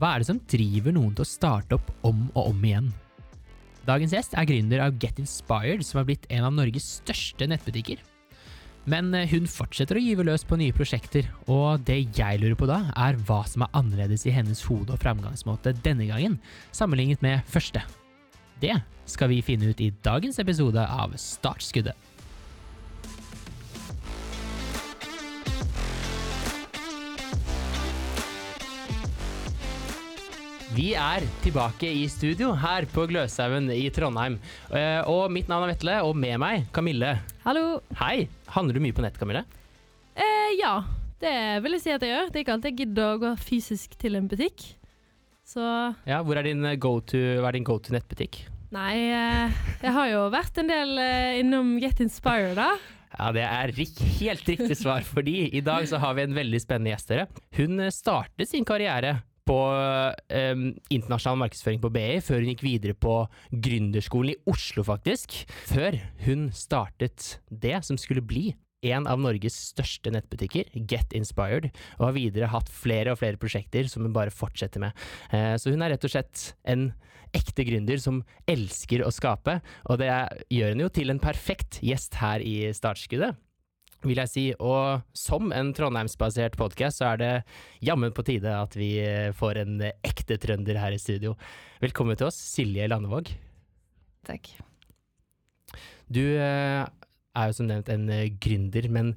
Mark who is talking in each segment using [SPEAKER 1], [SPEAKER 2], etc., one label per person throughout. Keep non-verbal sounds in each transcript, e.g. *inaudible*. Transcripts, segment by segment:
[SPEAKER 1] Hva er det som driver noen til å starte opp om og om igjen? Dagens gjest er gründer av Get Inspired, som har blitt en av Norges største nettbutikker. Men eh, hun fortsetter å gyve løs på nye prosjekter, og det jeg lurer på da, er hva som er annerledes i hennes hode og framgangsmåte denne gangen, sammenlignet med første. Det skal vi finne ut i dagens episode av Startskuddet. Vi er tilbake i studio her på Gløshaugen i Trondheim. Eh, Og mitt navn er Vetle, og med meg Kamille.
[SPEAKER 2] Hallo.
[SPEAKER 1] Hei! Handler du mye på nett, Kamille?
[SPEAKER 2] Eh, ja, det vil jeg si at jeg gjør. Det er ikke alltid jeg gidder å gå fysisk til en butikk. Så
[SPEAKER 1] Ja, Hvor er din go-to hva er din go-to nettbutikk?
[SPEAKER 2] nei, eh, jeg har jo vært en del eh, innom Get Inspired, da.
[SPEAKER 1] Ja, Det er helt riktig svar, fordi i dag så har vi en veldig spennende gjest. Hun eh, startet sin karriere på eh, internasjonal markedsføring på BI, før hun gikk videre på gründerskolen i Oslo, faktisk. Før hun startet det som skulle bli en av Norges største nettbutikker, Get Inspired, og har videre hatt flere og flere prosjekter som hun bare fortsetter med. Eh, så hun er rett og slett en ekte gründer som elsker å skape, og det gjør henne jo til en perfekt gjest her i startskuddet vil jeg si. Og som en trondheimsbasert podkast, så er det jammen på tide at vi eh, får en ekte trønder her i studio. Velkommen til oss, Silje Landevåg.
[SPEAKER 3] Takk.
[SPEAKER 1] Du eh, er jo som nevnt en eh, gründer, men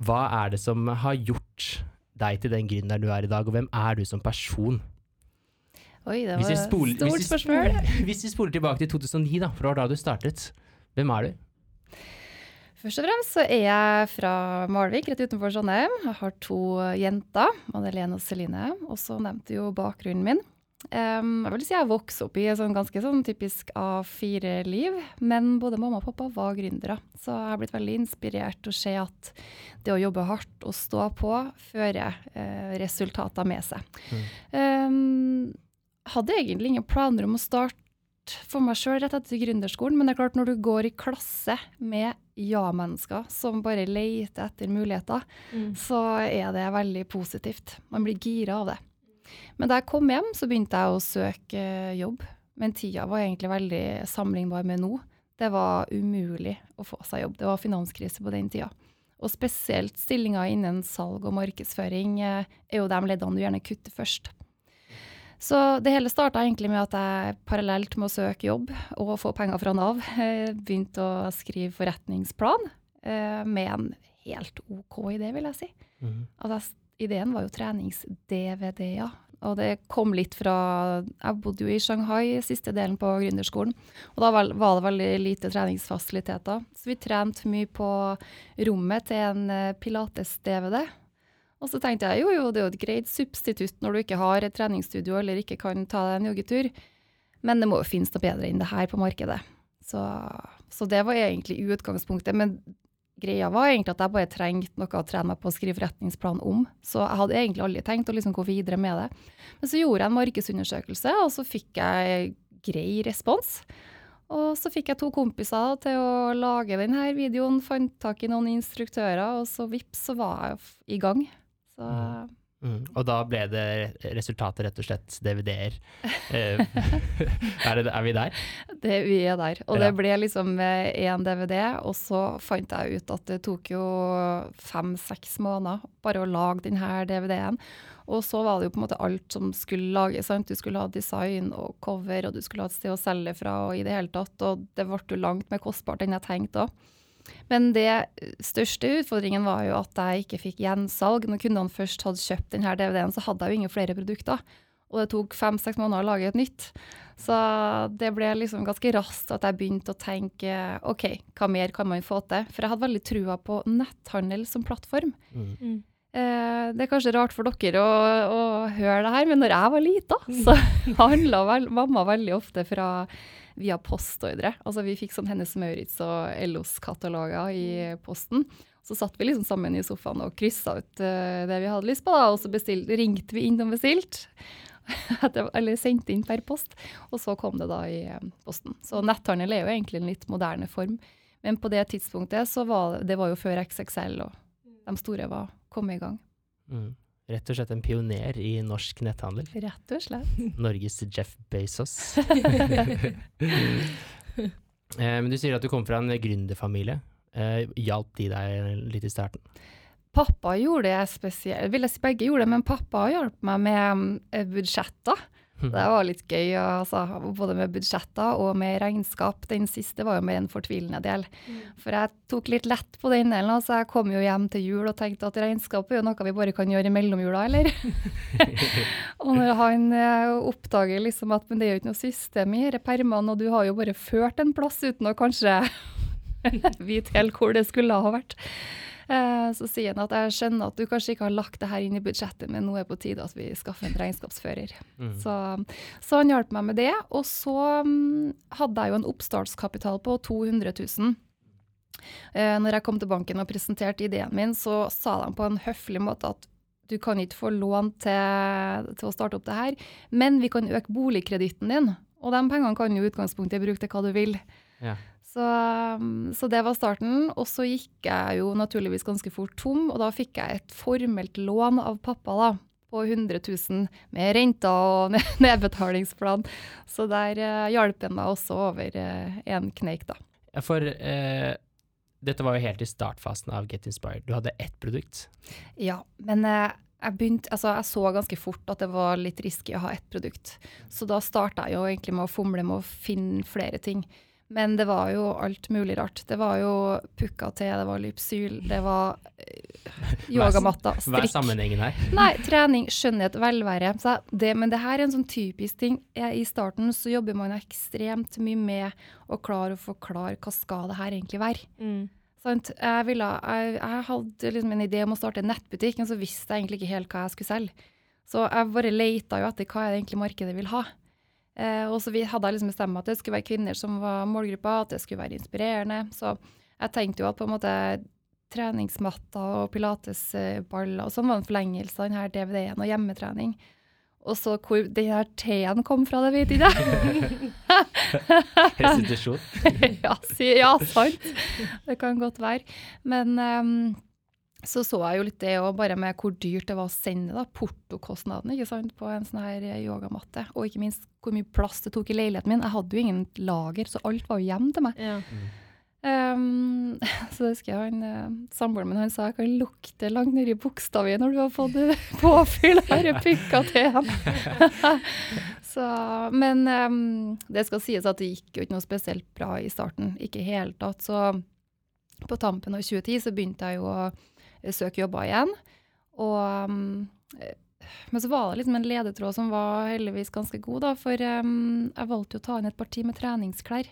[SPEAKER 1] hva er det som har gjort deg til den gründeren du er i dag, og hvem er du som person?
[SPEAKER 3] Oi, det var et stort
[SPEAKER 1] hvis vi
[SPEAKER 3] spørsmål. *laughs*
[SPEAKER 1] Hvis vi spoler tilbake til 2009, da, for det var da du startet, hvem er du?
[SPEAKER 3] Først og fremst så er jeg fra Malvik, rett utenfor Trondheim. Jeg har to jenter, Madeleine og Celine. Og så nevnte jo bakgrunnen min. Um, jeg vil si jeg vokste opp i et sånn ganske sånn typisk A4-liv, men både mamma og pappa var gründere. Så jeg har blitt veldig inspirert til å se at det å jobbe hardt og stå på fører eh, resultater med seg. Em, hadde egentlig ingen planer om å starte for meg sjøl rett etter gründerskolen, men det er klart når du går i klasse med ja-mennesker som bare leter etter muligheter, så er det veldig positivt. Man blir gira av det. Men da jeg kom hjem, så begynte jeg å søke eh, jobb. Men tida var egentlig veldig sammenlignbar med nå. Det var umulig å få seg jobb. Det var finanskrise på den tida. Og spesielt stillinger innen salg og markedsføring eh, er jo de leddene du gjerne kutter først. Så det hele starta egentlig med at jeg parallelt med å søke jobb og få penger fra Nav, *laughs* eh, begynte å skrive forretningsplan eh, med en helt OK idé, vil jeg si. Altså, ideen var jo trenings-DVD-er. Og det kom litt fra Jeg bodde jo i Shanghai siste delen på gründerskolen. Og da var var det veldig lite treningsfasiliteter. Så vi trente mye på rommet til en eh, pilates-DVD. Og så tenkte jeg jo, jo, det er jo et greit substitutt når du ikke har et treningsstudio eller ikke kan ta deg en joggetur. Men det må jo finnes noe bedre enn det her på markedet. Så, så det var egentlig utgangspunktet. Men greia var egentlig at jeg bare trengte noe å trene meg på å skrive forretningsplan om. Så jeg hadde egentlig aldri tenkt å liksom gå videre med det. Men så gjorde jeg en markedsundersøkelse, og så fikk jeg grei respons. Og så fikk jeg to kompiser til å lage denne videoen, fant tak i noen instruktører, og så vips, så var jeg i gang. Så
[SPEAKER 1] Mm. Og da ble det resultatet rett og slett DVD-er. Eh, *laughs* er, er vi der?
[SPEAKER 3] det, vi er der. Og
[SPEAKER 1] Ja.
[SPEAKER 3] det ble liksom én DVD, og så fant jeg ut at det tok jo fem-seks måneder bare å lage denne DVD-en. Og så var det jo på en måte alt som skulle lages. sant? Du skulle ha design og cover, og du skulle ha et sted å selge fra, og i det hele tatt. Og det ble jo langt mer kostbart enn jeg tenkte òg. Men det største utfordringen var jo at jeg ikke fikk gjensalg. Når kundene først hadde kjøpt denne DVD-en, så hadde jeg jo ingen flere produkter. Og det tok fem-seks måneder å lage et nytt. Så det ble liksom ganske raskt at jeg begynte å tenke OK, hva mer kan man få til? For jeg hadde veldig trua på netthandel som plattform.
[SPEAKER 1] Mm.
[SPEAKER 3] Eh, det er kanskje rart for dere å, å høre det her, men når jeg var lita, så *laughs* handla vel, mamma veldig ofte fra via postordre. Altså vi fikk sånn Hennes Maurits og LOs-kataloger i posten. Så satt vi liksom sammen i sofaen og kryssa ut uh, det vi hadde lyst på, da, og så bestilt, ringte vi inn og bestilte. *laughs* Eller sendte inn per post, og så kom det da i eh, posten. Så netthandel er jo egentlig en litt moderne form. Men på det tidspunktet så var det, var jo før XXL og de store var kommet i gang.
[SPEAKER 1] Mm. Rett og slett en pioner i norsk netthandel.
[SPEAKER 3] Rett og slett.
[SPEAKER 1] Norges Jeff Bezos. *laughs* Eh, Men du sier at du kommer fra en gründerfamilie. Eh, Hjalp de deg litt i starten?
[SPEAKER 3] Pappa gjorde det spesielt, vil jeg si begge gjorde det, men pappa hjalp meg med eh, budsjetter. Det var litt gøy, altså, både med budsjetter og med regnskap. Den siste var jo mer en fortvilende del. For jeg tok litt lett på den delen. altså Jeg kom jo hjem til jul og tenkte at regnskap er jo noe vi bare kan gjøre i mellomjula, eller? *laughs* og når han eh, oppdager liksom at men det er jo ikke noe system i disse permene, og du har jo bare ført en plass uten å kanskje *laughs* vite helt hvor det skulle ha vært. Eh, Så sier han at jeg skjønner at du kanskje ikke har lagt det her inn i budsjettet, men nå er det på tide at vi skaffer en regnskapsfører.
[SPEAKER 1] Mm.
[SPEAKER 3] Så, så han hjalp meg med det. Og så mm, hadde jeg jo en oppstartskapital på 200 000. Eh, når jeg kom til banken og presenterte ideen min, så sa de på en høflig måte at du kan ikke få lån til, til å starte opp det her, men vi kan øke boligkreditten din. Og de pengene kan jo i utgangspunktet bruke til hva du vil.
[SPEAKER 1] Ja.
[SPEAKER 3] Så, um, så det var starten. Og så gikk jeg jo naturligvis ganske fort tom, og da fikk jeg et formelt lån av pappa da, på 100 000 med renter og *laughs* nedbetalingsplan. Så der eh, hjalp han meg også over eh, en kneik, da.
[SPEAKER 1] Ja, For eh, dette var jo helt i startfasen av Get Inspired. Du hadde ett produkt.
[SPEAKER 3] Ja, men eh, jeg, begynte, altså, jeg så ganske fort at det var litt risky å ha ett produkt. Så da starta jeg jo egentlig med å fomle med å finne flere ting. Men det var jo alt mulig rart. Det var jo pukka te, det var lypsyl, det var yogamatta, strikk.
[SPEAKER 1] Hva er sammenhengen her?
[SPEAKER 3] Nei, trening, skjønnhet, velvære. Så det, men det her er en sånn typisk ting. Eh, I starten så jobber man ekstremt mye med å klare å forklare hva skal det her egentlig være.
[SPEAKER 2] Mm.
[SPEAKER 3] Sant? Jeg, ville, jeg, jeg hadde liksom en idé om å starte en nettbutikk, men så visste jeg egentlig ikke helt hva jeg skulle selge. Så jeg bare leita jo etter hva er det egentlig markedet vil ha. Eh, og så vi hadde jeg liksom bestemt meg at det skulle være kvinner som var målgruppa, at det skulle være inspirerende. Så jeg tenkte jo at på en måte treningsmatter og pilatesballer og sånn var en forlengelse av denne DVD-en og hjemmetrening. Og så hvor den her T-en kom fra, det vet ikke jeg.
[SPEAKER 1] Restitusjon. *laughs*
[SPEAKER 3] ja, si, ja, sant. Det kan godt være. Men ehm, så så jeg jo litt det òg, bare med hvor dyrt det var å sende da, portokostnadene ikke sant, på en sånn her yogamatte. Og ikke minst hvor mye plass det tok i leiligheten min. Jeg hadde jo ingen lager, så alt var jo hjem til meg.
[SPEAKER 2] Ja.
[SPEAKER 3] Um, *laughs* så det husker jeg han, uh, samboeren min han sa jeg kan lukte langt nedi bokstavet når du har fått eh, *laughs* påfyll av denne pikka ham. så, men um, det skal sies at det gikk jo ikke noe spesielt bra i starten. Ikke i hele tatt. Så på tampen av 2010 så begynte jeg jo å eh, søke jobber igjen. Og eh, men så var det liksom en ledetråd som var heldigvis ganske god, da, for ehm, jeg valgte å ta inn et parti med treningsklær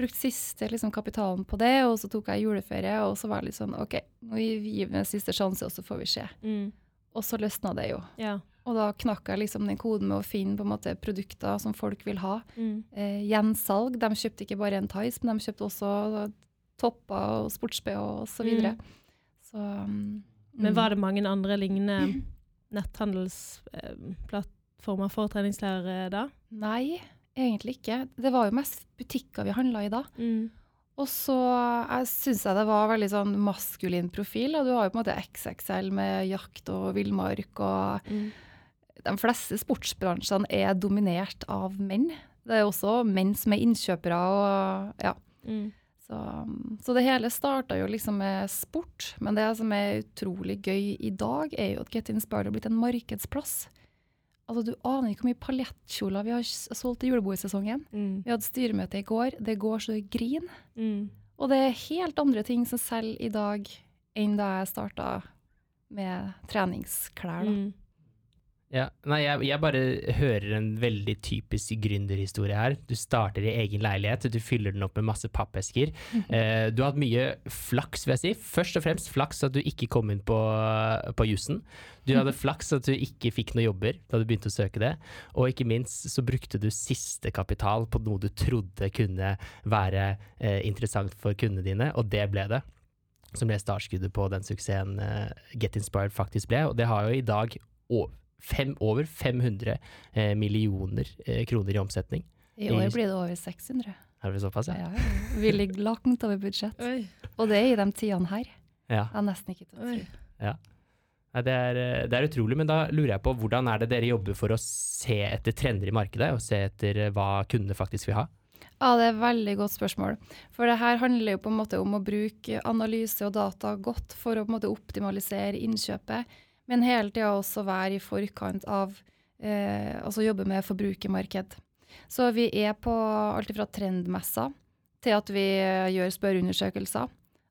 [SPEAKER 3] Brukte siste liksom, kapitalen på det, og så tok jeg juleferie, og så var det litt sånn OK, nå gir vi en siste sjanse, og så får vi se.
[SPEAKER 2] Mm.
[SPEAKER 3] Og så løsna det jo.
[SPEAKER 2] Ja.
[SPEAKER 3] Og da knakk jeg liksom den koden med å finne måte produkter som folk vil ha.
[SPEAKER 2] Mm.
[SPEAKER 3] Eh, gjensalg. De kjøpte ikke bare en Tice, men de kjøpte også topper og sports-BH og så videre. Så um,
[SPEAKER 2] Men var det mange andre lignende *clears throat* netthandelsplattformer for treningslærere da?
[SPEAKER 3] Nei, egentlig ikke. Det var jo mest butikker vi handla i da.
[SPEAKER 2] Mm.
[SPEAKER 3] Og så syns jeg det var veldig sånn maskulin profil. Og du har jo på en måte XXL med jakt og villmark, og
[SPEAKER 2] Mm.
[SPEAKER 3] de fleste sportsbransjene er dominert av menn. Det er også menn som er innkjøpere og ja.
[SPEAKER 2] Mm.
[SPEAKER 3] Så, så det hele starta jo liksom med sport, men det som er utrolig gøy i dag, er jo at Get Inspired har blitt en markedsplass. Altså Du aner ikke hvor mye paljettkjoler vi har solgt i julebordsesongen.
[SPEAKER 2] Mm.
[SPEAKER 3] Vi hadde styremøte i går, det går så det griner.
[SPEAKER 2] Mm.
[SPEAKER 3] Og det er helt andre ting som selger i dag enn da jeg starta med treningsklær. Da.
[SPEAKER 2] Mm.
[SPEAKER 1] Ja, nei, jeg, jeg bare hører en veldig typisk gründerhistorie her. Du starter i egen leilighet, du fyller den opp med masse pappesker. Eh, du har hatt mye flaks, vil jeg si. Først og fremst flaks at du ikke kom inn på, på jussen. Du hadde flaks at du ikke fikk noen jobber da du begynte å søke det. Og ikke minst så brukte du siste kapital på noe du trodde kunne være eh, interessant for kundene dine, og det ble det. Som ble startskuddet på den suksessen eh, Get Inspired faktisk ble. Og det har jo i dag fem, over 500 eh, millioner eh, kroner i omsetning.
[SPEAKER 3] I år blir det over 600.
[SPEAKER 1] Er det såpass,
[SPEAKER 3] Ja, ja. Vi ligger langt over budsjett.
[SPEAKER 2] Oi.
[SPEAKER 3] Og det er i de tidene her.
[SPEAKER 1] Ja.
[SPEAKER 3] Jeg har nesten ikke til å tro.
[SPEAKER 1] Nei, det, er, eh, det er utrolig, men da lurer jeg på hvordan er det dere jobber for å se etter trender i markedet, og se etter hva kundene faktisk vil ha?
[SPEAKER 3] Ja, det er et veldig godt spørsmål. For det her handler jo på en måte om å bruke analyse og data godt for å på en måte optimalisere innkjøpet, men hele tida også være i forkant av eh, Altså jobbe med forbrukermarked. Så vi er på alt fra trendmesser til at vi gjør spørreundersøkelser,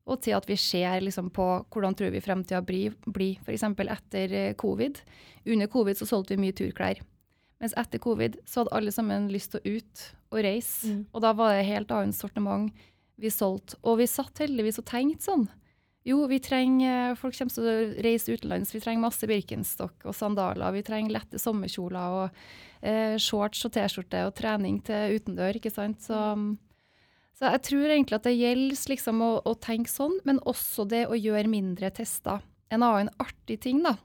[SPEAKER 3] og til at vi ser liksom på hvordan tror vi fremtida blir, blir f.eks. etter eh, covid. Under covid så solgte vi mye turklær. Mens etter covid så hadde alle sammen lyst til å ut og reise.
[SPEAKER 2] Mm.
[SPEAKER 3] Og da var det helt annet sortiment vi solgte. Og vi satt heldigvis og tenkte sånn. Jo, vi trenger folk kommer til å reise utenlands. Vi trenger masse Birkenstock og sandaler. Vi trenger lette sommerkjoler og eh, shorts og T-skjorte og trening til utendør, ikke sant. Så, så jeg tror egentlig at det gjelder liksom å, å tenke sånn, men også det å gjøre mindre tester. En annen artig ting da,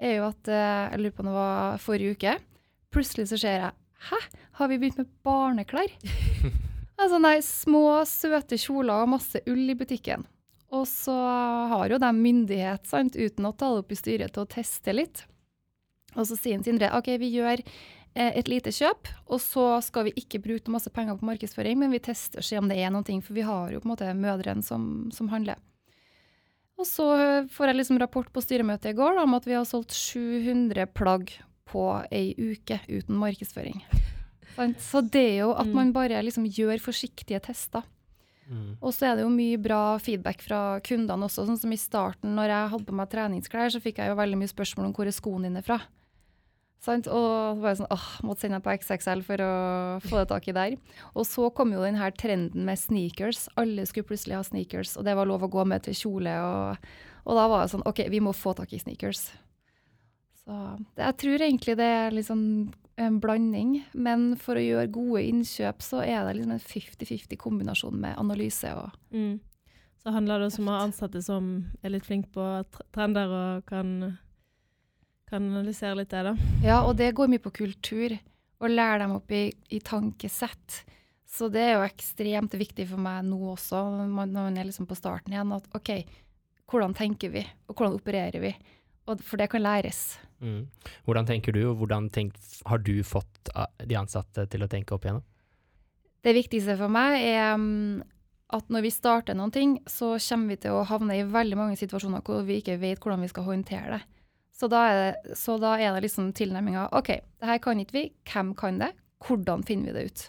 [SPEAKER 3] er jo at eh, jeg lurer på om det var forrige uke. Plutselig så ser jeg Hæ, har vi begynt med barneklær? *laughs* altså nei, små, søte kjoler og masse ull i butikken. Og så har jo de myndighet, sant, uten å ta det opp i styret, til å teste litt. Og så sier Sindre OK, vi gjør eh, et lite kjøp, og så skal vi ikke bruke masse penger på markedsføring, men vi tester og ser om det er ting, for vi har jo på en måte mødrene som, som handler. Og så får jeg liksom rapport på styremøtet i går da, om at vi har solgt 700 plagg på ei uke uten markedsføring. Så det er jo at
[SPEAKER 2] Mm.
[SPEAKER 3] man bare liksom gjør forsiktige tester. Og så er det jo mye bra feedback fra kundene også. Sånn som i starten, når jeg hadde på meg treningsklær, så fikk jeg jo veldig mye spørsmål om hvor er skoene dine fra. Sant? Og så var jeg sånn, åh, måtte sende deg på XXL for å få det tak i der. Og så kom jo den her trenden med sneakers. Alle skulle plutselig ha sneakers, og det var lov å gå med til kjole. Og, og da var det sånn, ok, vi må få tak i sneakers. Så det, jeg tror egentlig det er liksom en blanding, men for å gjøre gode innkjøp, så er det liksom en 50-50 kombinasjon med analyse og
[SPEAKER 2] Mm. Så handler det om å ha ansatte som er litt flinke på trender og kan, kan analysere litt det, da.
[SPEAKER 3] Ja, og det går mye på kultur. Å lære dem opp i, i tankesett. Så det er jo ekstremt viktig for meg nå også, når man, når man er liksom på starten igjen, at OK, hvordan tenker vi, og hvordan opererer vi? For det kan læres.
[SPEAKER 1] Mm. Hvordan tenker du, og hvordan tenk, har du fått ah, de ansatte til å tenke opp igjennom?
[SPEAKER 3] Det viktigste for meg er mm, at når vi starter noen ting, så kommer vi til å havne i veldig mange situasjoner hvor vi ikke vet hvordan vi skal håndtere det. Så da er det, så da er det liksom tilnærminga OK, det her kan ikke vi. Hvem kan det? Hvordan finner vi det ut?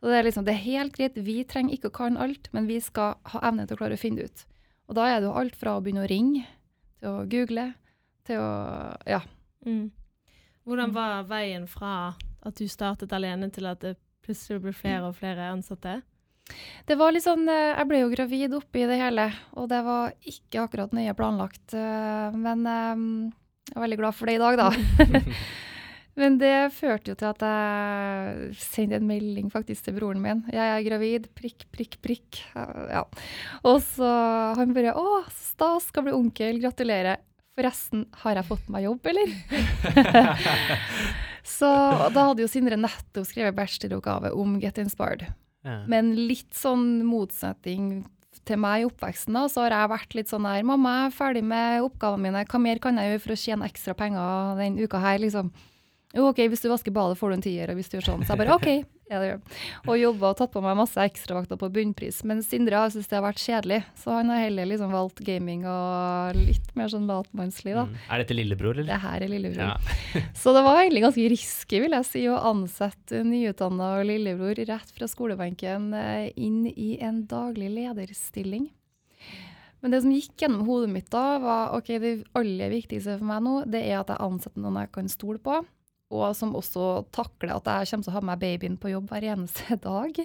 [SPEAKER 3] Så det er liksom, det er helt greit, vi trenger ikke å kan alt, men vi skal ha evne til å klare å finne det ut. Og da er det jo alt fra å begynne å ringe, til å google, til å Ja.
[SPEAKER 2] Mm. Hvordan
[SPEAKER 3] Mm.
[SPEAKER 2] var veien fra at du startet alene, til at det plutselig ble flere og flere ansatte?
[SPEAKER 3] Det var litt sånn, eh, Jeg ble jo gravid oppi det hele, og det var ikke akkurat nøye planlagt. eh, Men eh, jeg er veldig glad for det i dag, da. *laughs* *laughs* Men det førte jo til at jeg sendte en melding faktisk til broren min. 'Jeg er gravid. Prikk, prikk, prikk.' Ja. Og så han bare 'Å, stas. Skal bli onkel. Gratulerer'. Forresten, har jeg fått meg jobb, eller? *laughs* så da hadde jo Sindre nettopp skrevet bacheloroppgave om Get Inspired.
[SPEAKER 1] Ja.
[SPEAKER 3] Men litt sånn motsetning til meg i oppveksten, da, så har jeg vært litt sånn her Mamma, jeg er ferdig med oppgavene mine. Hva mer kan jeg gjøre for å tjene ekstra penger den uka her, liksom? Jo, OK, hvis du vasker badet, får du en tier, og hvis du gjør sånn. Så jeg bare OK. *laughs* Ja, det gjør. Og jobba og tatt på meg masse ekstravakter på bunnpris. Men Sindre har syntes det har vært kjedelig, så han har heller liksom valgt gaming og litt mer sånn latmannslig, da.
[SPEAKER 1] Mm. Er dette lillebror, eller?
[SPEAKER 3] Det her er lillebror.
[SPEAKER 1] Ja. *laughs*
[SPEAKER 3] Så det var egentlig ganske risky, vil jeg si, å ansette nyutdanna lillebror rett fra skolebenken eh, inn i en daglig lederstilling. Men det som gikk gjennom hodet mitt da, var ok, det aller viktigste for meg nå, det er at jeg ansetter noen jeg kan stole på, og som også takler at jeg kommer til å ha med babyen på jobb hver eneste *laughs* dag.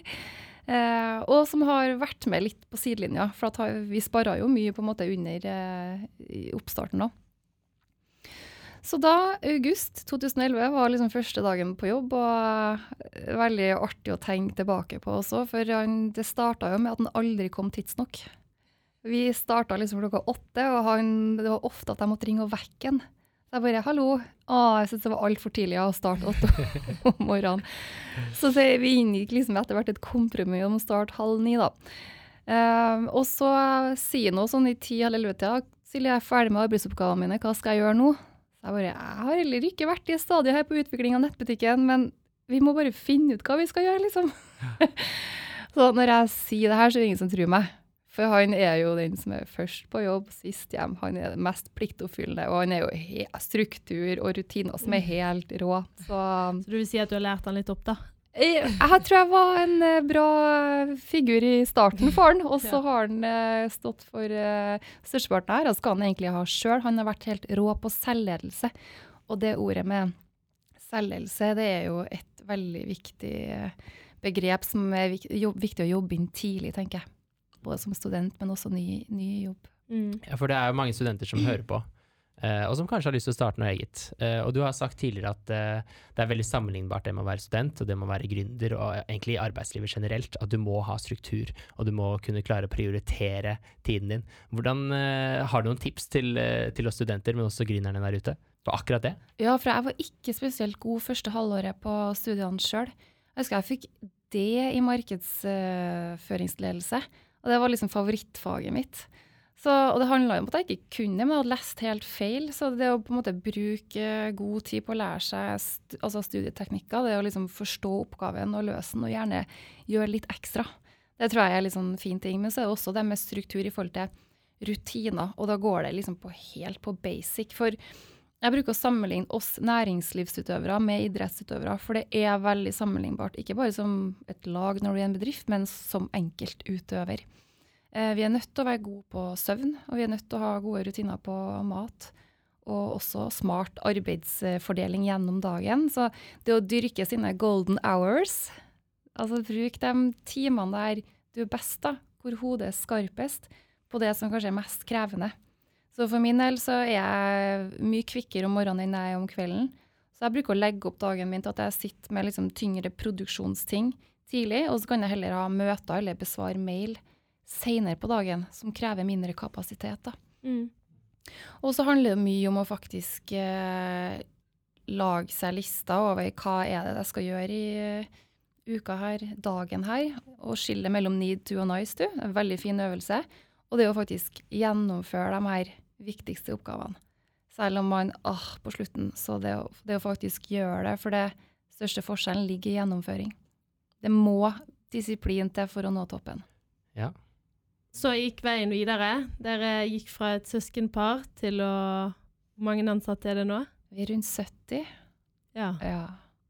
[SPEAKER 3] Eh, og som har vært med litt på sidelinja, for vi sparra jo mye på en måte under eh, oppstarten òg. Så da, august 2011, var liksom første dagen på jobb, og eh, veldig artig å tenke tilbake på også, for han, det starta jo med at han aldri kom tidsnok. Vi starta liksom klokka åtte, og han, det var ofte at jeg måtte ringe og vekke han. Så jeg bare 'hallo'. Å, jeg syntes det var altfor tidlig å starte åtte *laughs* om morgenen. Så så vi inngikk liksom etter hvert et kompromiss om å starte halv ni, da. Um, og så sier noe sånn i ti eller elleve-tida, Silje, jeg er ferdig med arbeidsoppgavene mine, hva skal jeg gjøre nå? Så jeg bare, jeg har heller ikke vært i et stadie her på utvikling av nettbutikken, men vi må bare finne ut hva vi skal gjøre, liksom. *laughs* så når jeg sier det her, så er det ingen som tror meg. For han er jo den som er først på jobb, sist hjem. Han er den mest pliktoppfyllende, og han er jo struktur og rutiner som er helt rå. Så,
[SPEAKER 2] Så du vil si at du har lært han litt opp, da?
[SPEAKER 3] jeg, jeg tror jeg var en eh, bra figur i starten for han, og *laughs* så
[SPEAKER 2] Ja.
[SPEAKER 3] har han eh, stått for uh, størsteparten her, og skal han egentlig ha sjøl. Han har vært helt rå på selvledelse. Og det ordet med selvledelse, det er jo et veldig viktig eh, begrep som er viktig å jobbe inn tidlig, tenker jeg. Både som student, men også ny, ny jobb.
[SPEAKER 2] Mm.
[SPEAKER 1] Ja, for det er jo mange studenter som hører på, eh, og som kanskje har lyst til å starte noe eget. Eh, og du har sagt tidligere at eh, det er veldig sammenlignbart det med å være student, og det med å være gründer, og egentlig i arbeidslivet generelt, at du må ha struktur, og du må kunne klare å prioritere tiden din. Hvordan, har du noen tips til, til oss studenter, men også gründerne der ute, på akkurat det?
[SPEAKER 3] Ja, for jeg var ikke spesielt god første halvåret på studiene sjøl. Jeg husker jeg fikk det i markedsføringsledelse, og det var liksom favorittfaget mitt. Så, og det handla om at jeg ikke kunne, men jeg hadde lest helt feil. Så det å på en måte bruke god tid på å lære seg st altså studieteknikker, det å liksom forstå oppgaven og løse den, og gjerne gjøre litt ekstra, det tror jeg er litt sånn fin ting. Men så er det også det med struktur i forhold til rutiner, og da går det liksom på helt på basic. For jeg bruker å sammenligne oss næringslivsutøvere med idrettsutøvere, for det er veldig sammenlignbart. Ikke bare som et lag når du er en bedrift, men som enkeltutøver. Eh, vi er nødt til å være gode på søvn, og vi er nødt til å ha gode rutiner på mat. Og også smart arbeidsfordeling gjennom dagen. Så det å dyrke sine golden hours, altså bruk de timene der du er best, da, hvor hodet er skarpest, på det som kanskje er mest krevende. Så for min del så er jeg mye kvikkere om morgenen enn jeg er om kvelden. Så jeg bruker å legge opp dagen min til at jeg sitter med liksom tyngre produksjonsting tidlig, og så kan jeg heller ha møter eller besvare mail senere på dagen som krever mindre kapasitet.
[SPEAKER 2] Mm.
[SPEAKER 3] Og så handler det mye om å faktisk eh, lage seg lister over hva er det jeg skal gjøre i uh, uka her, dagen her, og skille mellom need to og nice to. En veldig fin øvelse. Og det å faktisk gjennomføre de her viktigste oppgavene. Selv om man ah, på slutten, så det å, det å faktisk gjøre det, for det største forskjellen ligger i gjennomføring. Det må disiplin til for å nå toppen.
[SPEAKER 1] Ja.
[SPEAKER 2] Så gikk veien videre. Dere gikk fra et søskenpar til å Hvor mange ansatte er det nå?
[SPEAKER 3] Vi er rundt 70.
[SPEAKER 2] Ja.
[SPEAKER 3] Ja.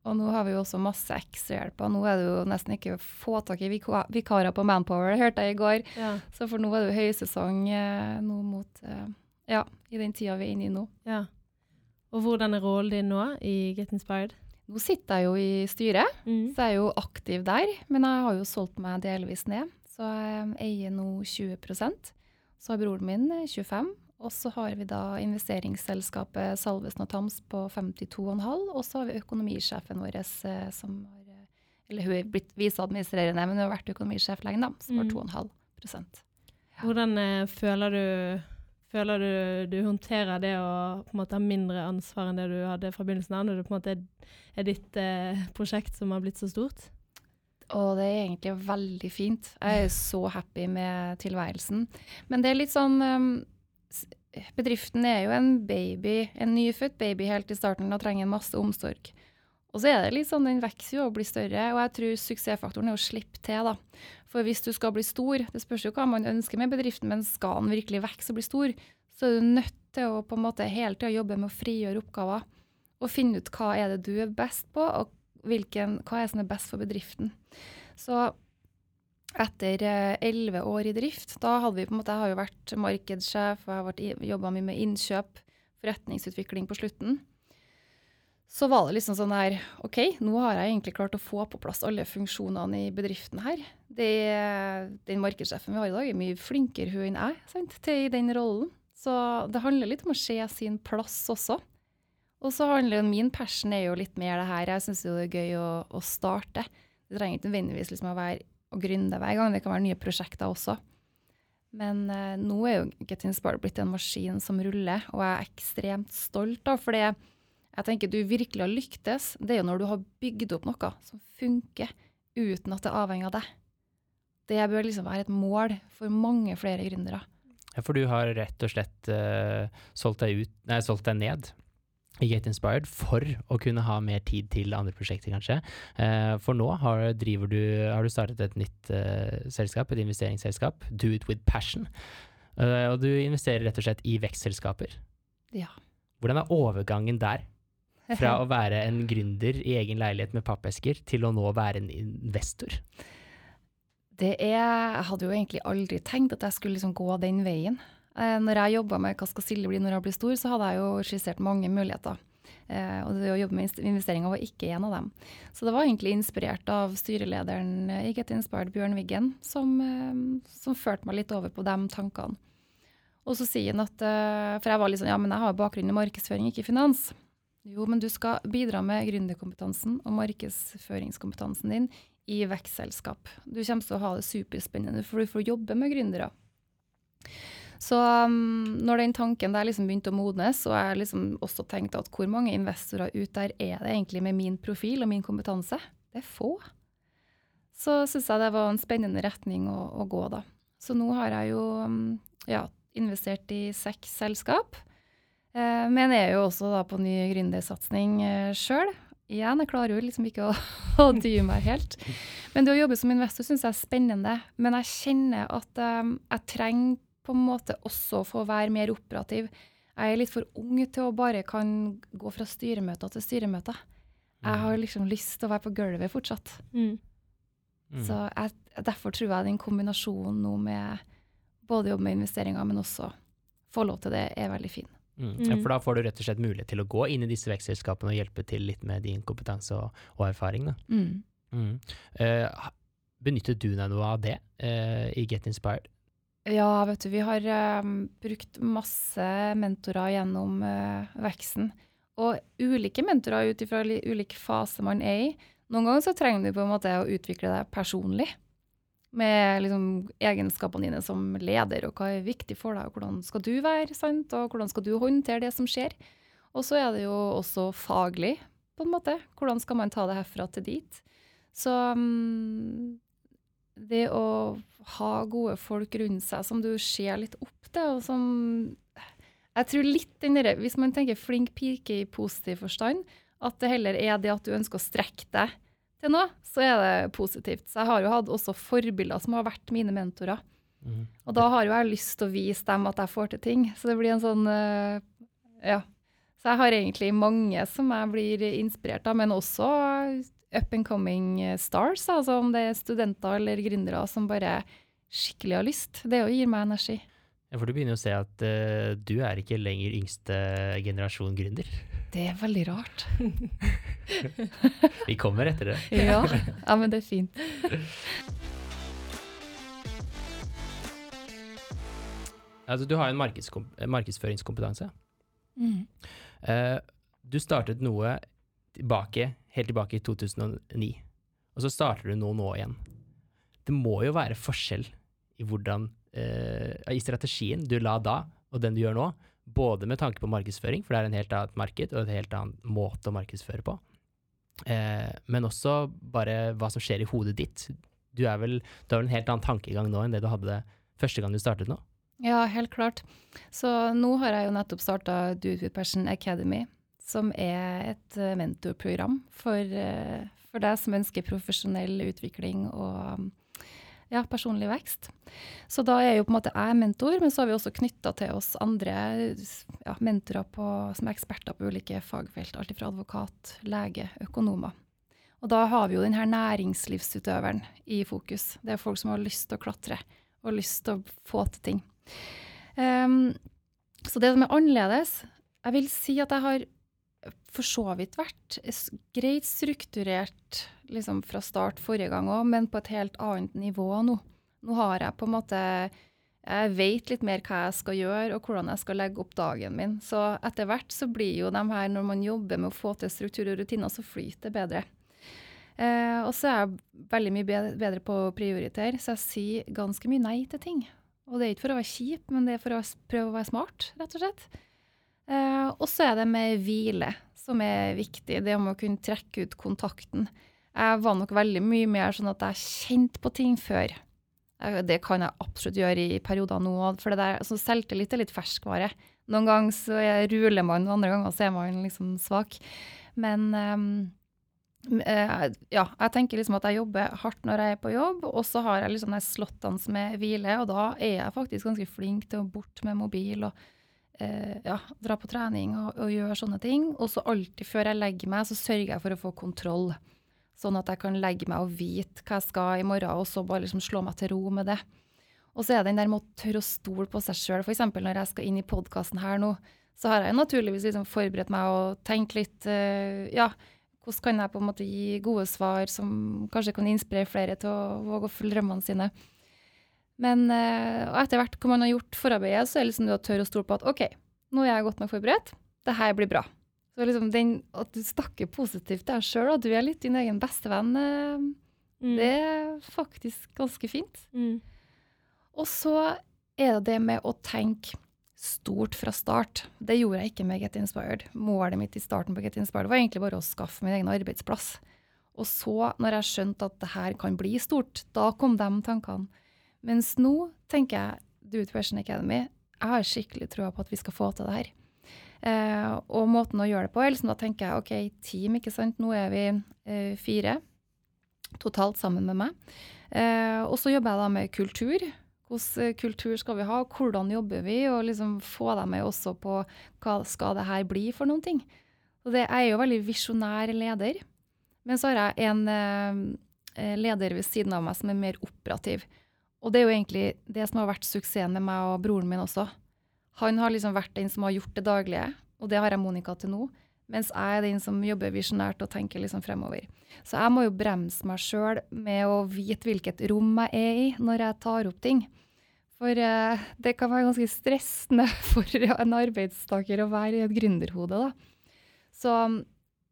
[SPEAKER 3] Og nå har vi jo også masse ekstrahjelper. Nå er det jo nesten ikke å få tak i vika- vikarer på Manpower, hørte jeg i går.
[SPEAKER 2] ja.
[SPEAKER 3] Så for nå er det jo høysesong eh, nå mot eh, Ja, i den tida vi er inne i nå.
[SPEAKER 2] ja. Og hvordan er rollen din nå i Get Inspired?
[SPEAKER 3] Nå sitter jeg jo i styret,
[SPEAKER 2] Mm.
[SPEAKER 3] så jeg er jo aktiv der. Men jeg har jo solgt meg delvis ned, så jeg eier nå 20% Så har broren min eh, 25 og så har vi da investeringsselskapet Salvesen og Tams på 52,5, og så har vi økonomisjefen vår eh, som har eh, Eller hun er blitt viseadministrerende, men hun har vært økonomisjef lenge, da, som har 2,5 ja.
[SPEAKER 2] Hvordan eh, føler du Føler du du håndterer det å på en måte ha mindre ansvar enn det du hadde fra begynnelsen av, når det på en måte er, er ditt eh, prosjekt som har blitt så stort?
[SPEAKER 3] Og det er egentlig veldig fint. Jeg er så happy med tilværelsen. Men det er litt sånn um, Bedriften er jo en baby, en nyfødt baby helt i starten og trenger masse omsorg. Og så er det litt sånn, den vokser jo og blir større, og jeg tror suksessfaktoren er å slippe til, da. For hvis du skal bli stor, det spørs jo hva man ønsker med bedriften, men skal den virkelig vokse og bli stor, så er du nødt til å på en måte hele tida jobbe med å frigjøre oppgaver. Og finne ut hva er det du er best på, og hvilken, hva er det som er best for bedriften. Så etter elleve år i drift, da hadde vi på en måte, jeg har jo vært markedssjef, og jeg har jobba mye med innkjøp, forretningsutvikling på slutten. Så var det liksom sånn her, OK, nå har jeg egentlig klart å få på plass alle funksjonene i bedriften her. Det, den markedssjefen vi har i dag er mye flinkere hun enn jeg sant, til i den rollen. Så det handler litt om å se sin plass også. Og så handler min passion er jo litt mer det her, jeg syns det er gøy å, å starte. Det trenger ikke nødvendigvis liksom å være å gründe hver gang, det kan være nye prosjekter også. Men eh, nå er jo Get Inspired blitt en maskin som ruller, og jeg er ekstremt stolt da, for det jeg tenker du virkelig har lyktes, det er jo når du har bygd opp noe som funker uten at det avhenger av deg. Det bør liksom være et mål for mange flere gründere.
[SPEAKER 1] Ja, for du har rett og slett uh, solgt, deg ut, nei, solgt deg ned i Get Inspired for å kunne ha mer tid til andre prosjekter, kanskje. Uh, for nå har, du, har, du, startet et nytt uh, selskap, et investeringsselskap, Do It With Passion. og du investerer rett og slett i vekstselskaper.
[SPEAKER 3] Ja.
[SPEAKER 1] Hvordan er overgangen der? Fra å være en gründer i egen leilighet med pappesker, til å nå være en investor?
[SPEAKER 3] Det er Jeg hadde jo egentlig aldri tenkt at jeg skulle liksom gå den veien. Eh, når jeg jobba med hva skal Silje bli når jeg blir stor, så hadde jeg jo skissert mange muligheter. Eh, og det å jobbe med investeringer var ikke en av dem. Så det var egentlig inspirert av styrelederen i Get Inspired, Bjørn Wiggen, som, eh, som førte meg litt over på de tankene. Og så sier han at For jeg var litt sånn ja, men jeg har bakgrunn i markedsføring, ikke finans. Jo, men du skal bidra med gründerkompetansen og markedsføringskompetansen din i vekstselskap. Du kommer til å ha det superspennende, for du får jobbe med gründere. Så um, når den tanken der liksom begynte å modnes, og jeg liksom også tenkte at hvor mange investorer ut der er det egentlig med min profil og min kompetanse? Det er få. Så syns jeg det var en spennende retning å, å, gå, da. Så nå har jeg jo um, ja, investert i seks selskap. Eh, men jeg er jo også da på ny gründersatsing eh, sjøl igjen, jeg klarer jo liksom ikke å, *laughs* å dy meg helt. Men det å jobbe som investor syns jeg er spennende. Men jeg kjenner at um, jeg trenger på en måte også å få være mer operativ. Jeg er litt for ung til å bare kan gå fra styremøter til styremøter. Jeg har mm. liksom lyst til å være på gulvet fortsatt. Mm. Mm. Så jeg, derfor tror jeg den kombinasjonen nå med både jobbe med investeringer, men også få lov til det, er veldig fin.
[SPEAKER 1] Mm. Ja, for da får du rett og slett mulighet til å gå inn i disse vekstselskapene og hjelpe til litt med din kompetanse og, og erfaring. Mm. Mm. Uh, benyttet du deg noe av det uh, i Get Inspired?
[SPEAKER 3] Ja, vet du, vi har uh, brukt masse mentorer gjennom uh, veksten. Og ulike mentorer ut ifra ulike faser man er i. Noen ganger så trenger du på en måte å utvikle deg personlig med liksom egenskapene dine som leder, og hva er viktig for deg, og hvordan skal du være, sant? og hvordan skal du håndtere det som skjer. Og så er det jo også faglig, på en måte. Hvordan skal man ta det herfra til dit? Så um, det å ha gode folk rundt seg som du ser litt opp til, og som Jeg tror litt den derre Hvis man tenker flink pike i positiv forstand, at det heller er det at du ønsker å strekke deg til nå, så er det positivt. Så jeg har jo hatt også forbilder som har vært mine mentorer. Mm. Og da har jo jeg lyst til å vise dem at jeg får til ting. Så det blir en sånn uh, Ja. Så jeg har egentlig mange som jeg blir inspirert av, men også up and coming stars. Altså om det er studenter eller gründere som bare skikkelig har lyst. Det òg gir meg energi.
[SPEAKER 1] Ja, For du begynner å se at uh, du er ikke lenger yngste generasjon gründer.
[SPEAKER 3] Det er veldig rart. *laughs*
[SPEAKER 1] Vi kommer etter det. *laughs*
[SPEAKER 3] ja. ja, men det er fint.
[SPEAKER 1] altså, du har en markedsføringskompetanse. Mm. Uh, du startet noe tilbake, helt tilbake i 2009, og så starter du noe nå igjen. Det må jo være forskjell i hvordan uh, i strategien du la da, og den du gjør nå, både med tanke på markedsføring, for det er en helt annet marked og en helt annen måte å markedsføre på, Eh, men også bare hva som skjer i hodet ditt. Du, er vel, du har vel en helt annen tankegang nå enn det du hadde første gang du startet nå?
[SPEAKER 3] Ja, helt klart. Så nå har jeg jo nettopp starta Dude With Passion Academy, som er et mentorprogram for, for deg som ønsker profesjonell utvikling og ja, personlig vekst. Så da er jo på en måte jeg mentor, men så har vi også knytta til oss andre ja, mentorer på, som er eksperter på ulike fagfelt. Alt fra advokat, lege, økonomer. Og da har vi jo denne næringslivsutøveren i fokus. Det er folk som har lyst til å klatre og lyst til å få til ting. Um, så det som er annerledes Jeg vil si at jeg har for så vidt vært greit strukturert liksom fra start forrige gang òg, men på et helt annet nivå nå. Nå har jeg på en måte Jeg vet litt mer hva jeg skal gjøre, og hvordan jeg skal legge opp dagen min. Så etter hvert så blir jo de her, når man jobber med å få til struktur og rutiner, så flyter det bedre. Eh, og så er jeg veldig mye bedre på å prioritere, så jeg sier ganske mye nei til ting. Og det er ikke for å være kjip, men det er for å prøve å være smart, rett og slett. Eh, og så er det med hvile som er viktig. Det om å kunne trekke ut kontakten. Jeg var nok veldig mye mer sånn at jeg kjente på ting før. Det kan jeg absolutt gjøre i perioder nå. For det der, altså selvtillit er litt ferskvare. Noen ganger så er- ruler man, og andre ganger så er man liksom svak. Men um, ja, jeg tenker liksom at jeg jobber hardt når jeg er på jobb, og så har jeg liksom de som er hvile, og da er jeg faktisk ganske flink til å bort med mobil og eh, ja, dra på trening og, og gjøre sånne ting. Og så alltid før jeg legger meg, så sørger jeg for å få kontroll. Sånn at jeg kan legge meg og vite hva jeg skal i morgen, og så bare liksom slå meg til ro med det. Og så er det den der med å tørre å stole på seg sjøl. F.eks. når jeg skal inn i podkasten her nå, så har jeg naturligvis liksom forberedt meg og tenkt litt eh, Ja, hvordan kan jeg på en måte gi gode svar som kanskje kan inspirere flere til å våge å følge drømmene sine. Men eh, etter hvert hvor man har gjort forarbeidet, så er det liksom det å tørre å stole på at OK, nå er jeg godt nok forberedt, det her blir bra. Så liksom den, At du snakker positivt til deg sjøl, at du er litt din egen bestevenn, eh,
[SPEAKER 2] Mm.
[SPEAKER 3] det er faktisk ganske fint.
[SPEAKER 2] Mm.
[SPEAKER 3] Og så er det det med å tenke stort fra start. Det gjorde jeg ikke med Get Inspired. Målet mitt i starten på Get Inspired var egentlig bare å skaffe min egen arbeidsplass. Og så, når jeg skjønte at det her kan bli stort, da kom de tankene. Mens nå tenker jeg Do It Passion Academy, jeg har skikkelig trua på at vi skal få til det her. Eh, og måten å gjøre det på, er liksom da tenker jeg OK, team, ikke sant. Nå er vi eh, fire totalt sammen med meg. Eh, og så jobber jeg da med kultur. Hvilken kultur skal vi ha, hvordan jobber vi, og liksom få dem med også på hva skal det her bli for noen ting. Og det, jeg er jo veldig visjonær leder, men så har jeg en eh, leder ved siden av meg som er mer operativ. Og det er jo egentlig det som har vært suksessen med meg og broren min også. Han har liksom vært den som har gjort det daglige, og det har jeg Monica til nå. Mens jeg er den som jobber visjonært og tenker liksom fremover. Så jeg må jo bremse meg sjøl med å vite hvilket rom jeg er i når jeg tar opp ting. For eh, det kan være ganske stressende *laughs* for en arbeidstaker å være i et gründerhode, da. Så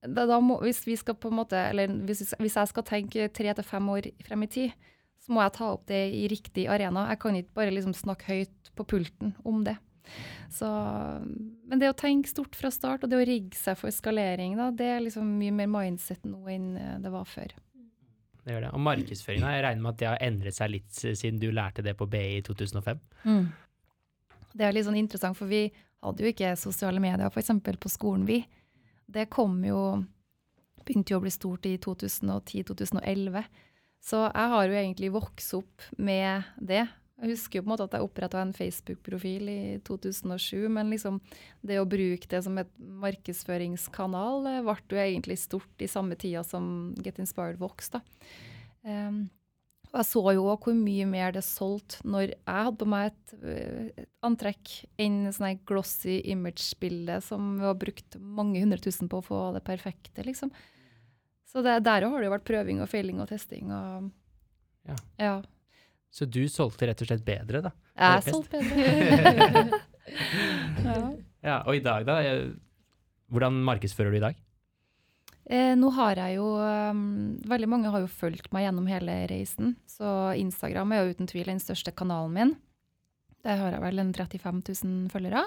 [SPEAKER 3] da, da må, hvis måte, hvis, hvis jeg skal tenke tre til fem år frem i tid, så må jeg ta opp det i riktig arena. Jeg kan ikke bare liksom snakke høyt på pulten om det. Så, men det å tenke stort fra start, og det å rigge seg for skalering, da, det er liksom mye mer mindset nå enn eh, det var før.
[SPEAKER 1] Det gjør det. Og markedsføringa, jeg regner med at det har endret seg litt siden du lærte det på BI i 2005?
[SPEAKER 3] Det er litt sånn interessant, for vi hadde jo ikke sosiale medier f.eks. på skolen, vi. Det kom jo Begynte jo å bli stort i 2010-2011. Så jeg har jo egentlig vokst opp med det. Jeg husker jo på en måte at jeg oppretta en Facebook-profil i 2007, men liksom det å bruke det som et markedsføringskanal eh, ble jo egentlig stort i samme tida som Get Inspired vokste. Um, og jeg så jo òg hvor mye mer det solgte når jeg hadde på meg et, øh, et antrekk, enn sånn glossy image-bilde som vi har brukt mange hundre tusen på å få det perfekte, liksom. Så det, der òg har det jo vært prøving og feiling og testing og
[SPEAKER 1] Ja.
[SPEAKER 3] ja.
[SPEAKER 1] Så du solgte rett og slett bedre, da?
[SPEAKER 3] Jeg solgte bedre. *laughs* *laughs* ja.
[SPEAKER 1] Ja, Og i dag, da? Hvordan markedsfører du i dag?
[SPEAKER 3] Eh, nå har jeg jo um, Veldig mange har jo fulgt meg gjennom hele reisen. Så Instagram er jo uten tvil den største kanalen min. Der har jeg vel en 35 000 følgere.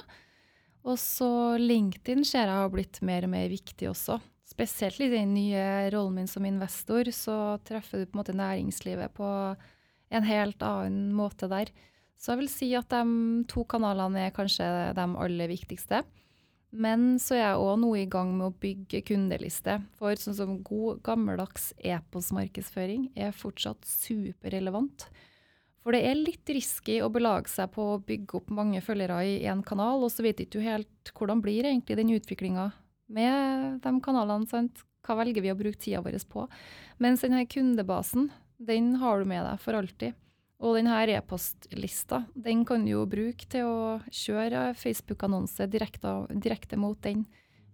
[SPEAKER 3] Og så LinkedIn ser jeg har blitt mer og mer viktig også. Spesielt i den nye rollen min som investor, så treffer du på en måte næringslivet på en helt annen måte der. Så jeg vil si at de to kanalene er kanskje de aller viktigste. Men så er jeg òg nå i gang med å bygge kundeliste. For sånn som god, gammeldags e-postmarkedsføring er fortsatt superrelevant. For det er litt risky å belage seg på å bygge opp mange følgere i én kanal, og så vet ikke du helt hvordan blir egentlig den utviklinga med de kanalene. sant? Hva velger vi å bruke tida vår på? Mens denne kundebasen, den har du med deg for alltid. Og denne e-postlista, den kan du jo bruke til å kjøre Facebook-annonse direkte, direkte mot den.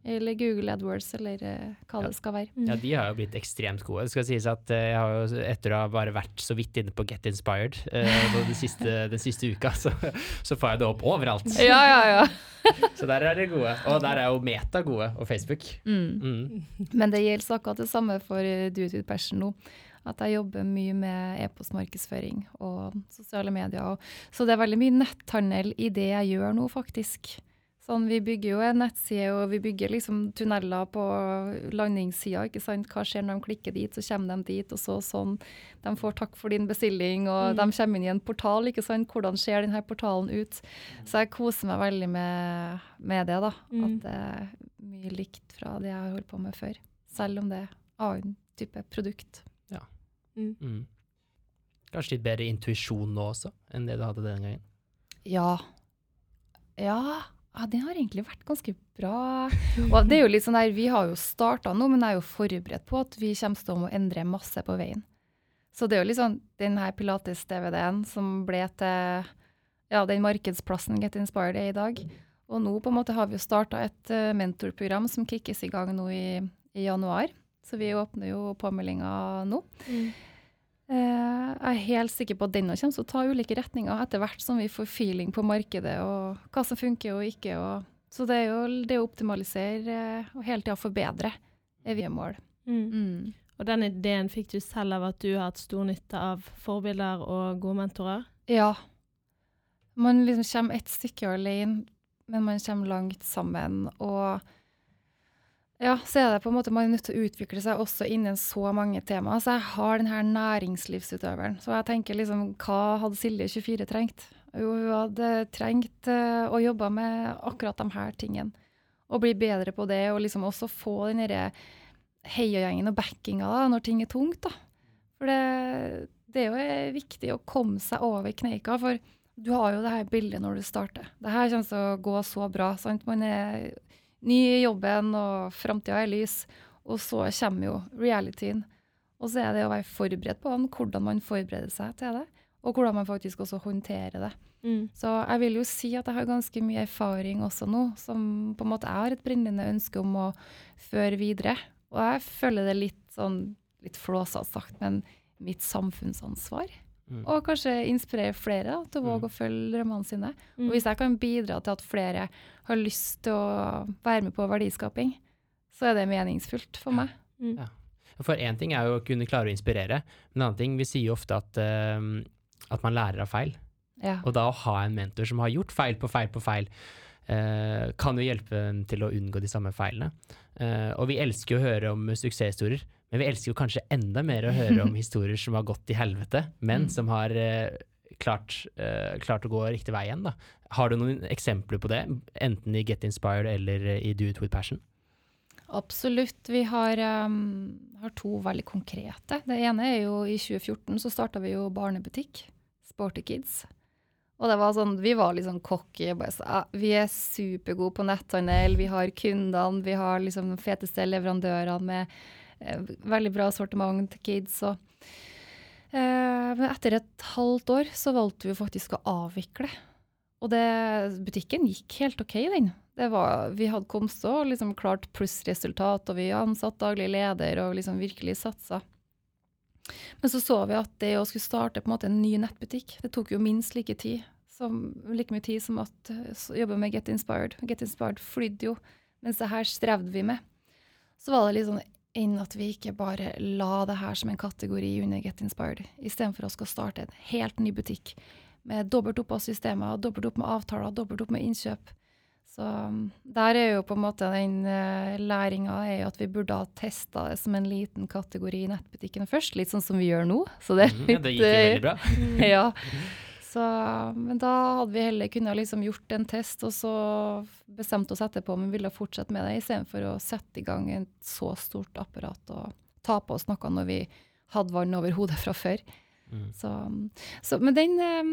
[SPEAKER 3] Eller Google AdWords, eller eh, hva det skal være.
[SPEAKER 1] Ja, de har jo blitt ekstremt gode. Det skal sies at eh, jeg har jo, etter å ha bare vært så vidt inne på Get Inspired eh, den, siste, *laughs* den siste uka, så, så får jeg det opp overalt.
[SPEAKER 3] Ja, ja, ja. *laughs*
[SPEAKER 1] Så der er de gode. Og der er jo Meta gode, og Facebook.
[SPEAKER 3] Mm.
[SPEAKER 1] Mm.
[SPEAKER 3] Men det gjelder akkurat det samme for Do It With Passion nå. At jeg jobber mye med e-postmarkedsføring og sosiale medier. Og, så det er veldig mye netthandel i det jeg gjør nå, faktisk. Sånn, vi bygger jo en nettside, og vi bygger liksom tunneler på landingssida. ikke sant? Hva skjer når de klikker dit, så kommer de dit, og så sånn. De får takk for din bestilling, og
[SPEAKER 2] Mm.
[SPEAKER 3] de kommer inn i en portal. ikke sant? Hvordan ser denne portalen ut? Så jeg koser meg veldig med, med det, da.
[SPEAKER 2] Mm.
[SPEAKER 3] At det er mye likt fra det jeg har holdt på med før. Selv om det er annen type produkt.
[SPEAKER 2] Mm.
[SPEAKER 1] Mm. Kanskje litt bedre intuisjon nå også, enn det du hadde den gangen.
[SPEAKER 3] Ja. Ja, ja den har egentlig vært ganske bra. *laughs* Og det er jo litt sånn der, Vi har jo starta nå, men jeg er jo forberedt på at vi kommer til å endre masse på veien. Så det er jo litt sånn den her Pilates-DVD-en som ble til ja, den markedsplassen Get Inspired er i dag. Og nå på en måte har vi jo starta et eh, mentorprogram som kickes i gang nå i, i januar. Så vi åpner jo påmeldinga nå.
[SPEAKER 2] Mm.
[SPEAKER 3] Eh, jeg er helt sikker på at den kommer til å ta ulike retninger etter hvert som vi får feeling på markedet og hva som funker og ikke. Og, så det er jo det å optimalisere eh, og hele tida forbedre er vi mål.
[SPEAKER 2] Mm.
[SPEAKER 3] Mm.
[SPEAKER 2] Og den ideen fikk du selv av at du har hatt stor nytte av forbilder og gode mentorer?
[SPEAKER 3] Ja. Man liksom kommer et stykke alene, men man kommer langt sammen. Og ja, så er det på en måte man er nødt til å utvikle seg også innen så mange temaer. Så jeg har den her næringslivsutøveren. Så jeg tenker liksom, hva hadde Silje 24 trengt? Jo, hun hadde trengt eh, å jobbe med akkurat de her tingene. Og bli bedre på det, og liksom også få den derre heiagjengen og backinga da, når ting er tungt. da. For det, det er jo eh, viktig å komme seg over kneika, for du har jo det her bildet når du starter. Det her kommer til å gå så bra. sant? Man er ny i jobben, og framtida er lys. Og så kommer jo realityen. Og så er det å være forberedt på den, hvordan man forbereder seg til det. Og hvordan man faktisk også håndterer det.
[SPEAKER 2] Mm.
[SPEAKER 3] Så jeg vil jo si at jeg har ganske mye erfaring også nå, som på en måte jeg har et brennende ønske om å føre videre. Og jeg føler det litt sånn, litt flåsete sagt, men mitt samfunnsansvar.
[SPEAKER 1] Mm.
[SPEAKER 3] Og kanskje inspirere flere da, til å
[SPEAKER 1] Mm.
[SPEAKER 3] våge å følge drømmene sine.
[SPEAKER 2] Mm.
[SPEAKER 3] Og hvis jeg kan bidra til at flere har lyst til å være med på verdiskaping, så er det meningsfullt for meg.
[SPEAKER 2] Mm.
[SPEAKER 1] Ja. For én ting er jo å kunne klare å inspirere, men en annen ting, vi sier jo ofte at, uh, at man lærer av feil.
[SPEAKER 3] Ja.
[SPEAKER 1] Og da å ha en mentor som har gjort feil på feil på feil, uh, kan jo hjelpe en til å unngå de samme feilene. Uh, og vi elsker jo å høre om suksesshistorier, men vi elsker jo kanskje enda mer å høre om *laughs* historier som har gått til helvete, men
[SPEAKER 3] Mm.
[SPEAKER 1] som har eh, klart, eh, klart å gå riktig vei igjen. Da. Har du noen eksempler på det, enten i Get Inspired eller i Do It With Passion?
[SPEAKER 3] Absolutt. Vi har, um, har to veldig konkrete. Det ene er jo i 2014 så starta vi jo barnebutikk, Sporty Kids. Og det var sånn, vi var litt sånn cocky. så, Vi er supergode på netthandel, vi har kundene, vi har liksom de feteste leverandørene med veldig bra sortiment til kids. Og, eh, men etter et halvt år så valgte vi faktisk å avvikle. Og det, butikken gikk helt OK, den. Var, vi hadde kommet så liksom klart plussresultat, og vi ansatt daglig leder og liksom virkelig satsa. Men så så vi at det å skulle starte på en måte en ny nettbutikk, det tok jo minst like, tid som, like mye tid som at eh, jobbe med Get Inspired. Get Inspired flydde jo, mens det her strevde vi med. Så var det litt sånn enn at vi ikke bare la det her som en kategori under Get Inspired, istedenfor å skal starte en helt ny butikk med dobbelt opp av systemer, dobbelt opp med avtaler, dobbelt opp med innkjøp. Så um, der er jo på en måte den uh, læringa er jo at vi burde ha testa det som en liten kategori i nettbutikkene først, litt sånn som vi gjør nå. Så det er litt mm,
[SPEAKER 1] det gikk jo
[SPEAKER 3] eh,
[SPEAKER 1] veldig bra. *laughs*
[SPEAKER 3] ja. Så, men da hadde vi heller kunnet liksom gjort en test, og så bestemt oss etterpå om vi ville fortsette med det, istedenfor å sette i gang et så stort apparat og ta på oss noe når vi hadde vann over hodet fra før.
[SPEAKER 1] Mm.
[SPEAKER 3] Så, så, men den eh,